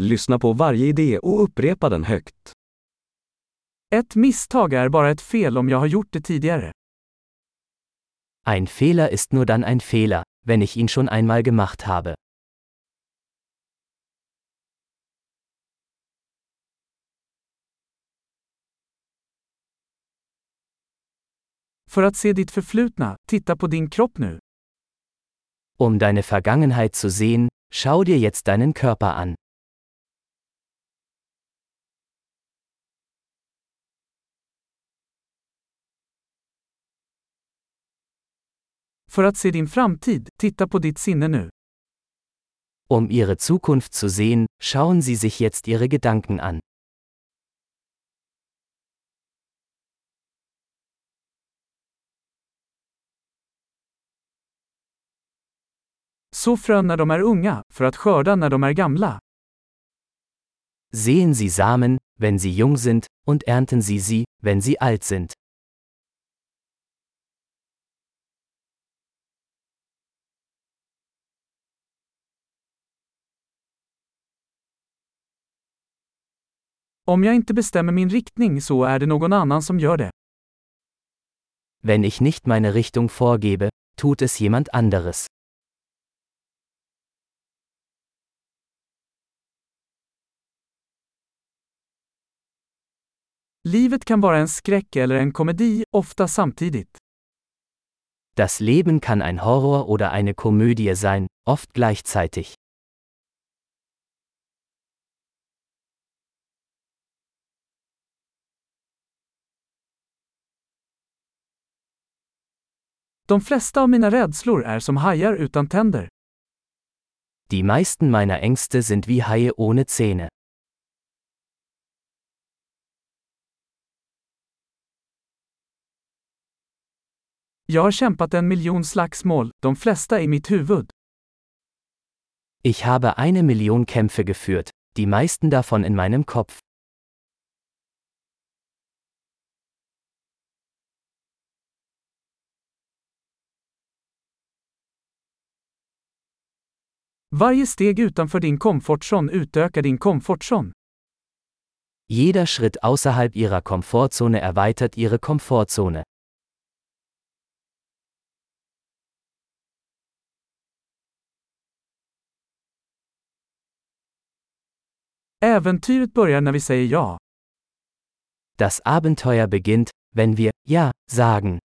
Lyssna på varje idé och upprepa den högt. Ett misstag är bara ett fel om jag har gjort det tidigare. Ein Fehler ist nur dann ein Fehler, wenn ich ihn schon einmal gemacht habe. För att se ditt förflutna, titta på din kropp nu. Um deine Vergangenheit zu sehen, schau dir jetzt deinen Körper an. För att se din framtid, titta på ditt sinne nu. Um ihre Zukunft zu sehen, schauen Sie sich jetzt Ihre Gedanken an. Så frön när de är unga, för att skörda när de är gamla. Sehen Sie Samen, wenn sie jung sind, und ernten Sie sie, wenn sie alt sind. Om jag inte bestämmer min riktning så är det någon annan som gör det. Wenn ich nicht meine Richtung vorgebe, tut es jemand anderes. Livet kan vara en skräck eller en komedi, ofta samtidigt. Das Leben kann ein Horror oder eine Komödie sein, oft gleichzeitig. De flesta av mina rädslor är som hajar utan tänder. Die meisten meiner Ängste sind wie Haie ohne Zähne. Jag har kämpat en miljon slagsmål, de flesta i mitt huvud. Ich habe eine Million Kämpfe geführt, die meisten davon in meinem Kopf. Varje steg utanför din komfortzon utökar din komfortzon. Jeder Schritt außerhalb ihrer Komfortzone erweitert ihre Komfortzone. Äventyret börjar när vi säger ja. Das Abenteuer beginnt, wenn wir Ja sagen.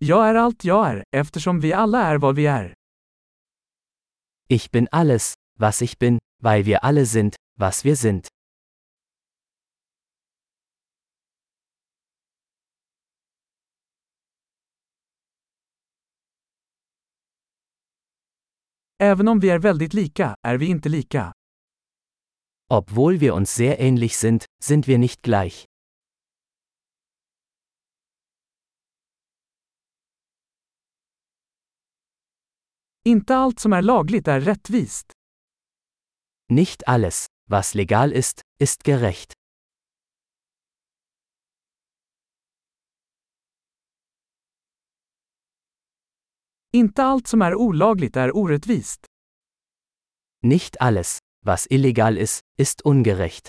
Jag är allt jag är, eftersom vi alla är vad vi är. Ich bin alles, was ich bin, weil wir alle sind, was wir sind. Även om vi är väldigt lika, är vi inte lika. Obwohl wir uns sehr ähnlich sind, sind wir nicht gleich. Inte allt som är lagligt är rättvist. Nicht alles, was legal ist, ist gerecht. Inte allt som är olagligt är orättvist. Nicht alles, was illegal ist, ist ungerecht.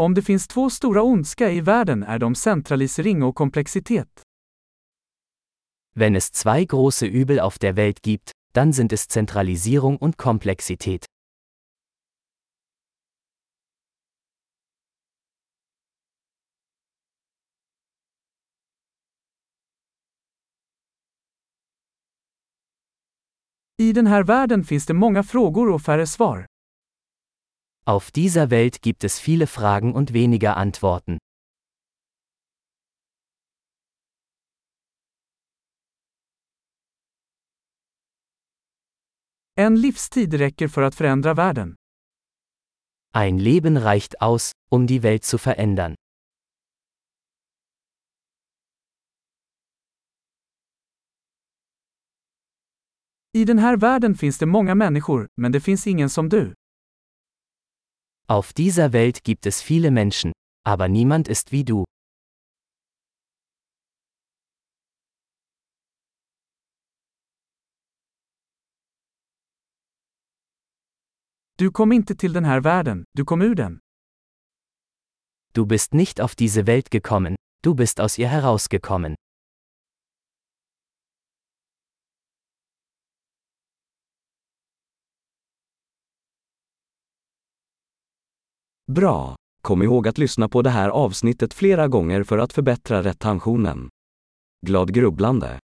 Om det finns två stora ondska i världen är de centralisering och komplexitet. Wenn es zwei große Übel auf der Welt gibt, dann sind es Zentralisierung und Komplexität. I den här världen finns det många frågor och färre svar. Auf dieser Welt gibt es viele Fragen und weniger Antworten. En livstid räcker för att förändra världen. Ein Leben reicht aus, um die Welt zu verändern. I den här världen finns det många människor, men det finns ingen som du. Auf dieser Welt gibt es viele Menschen, aber niemand ist wie du. Du kom inte till den här världen, du kom ur den. Du bist nicht auf diese Welt gekommen, du bist aus ihr herausgekommen. Bra! Kom ihåg att lyssna på det här avsnittet flera gånger för att förbättra retentionen. Glad grubblande!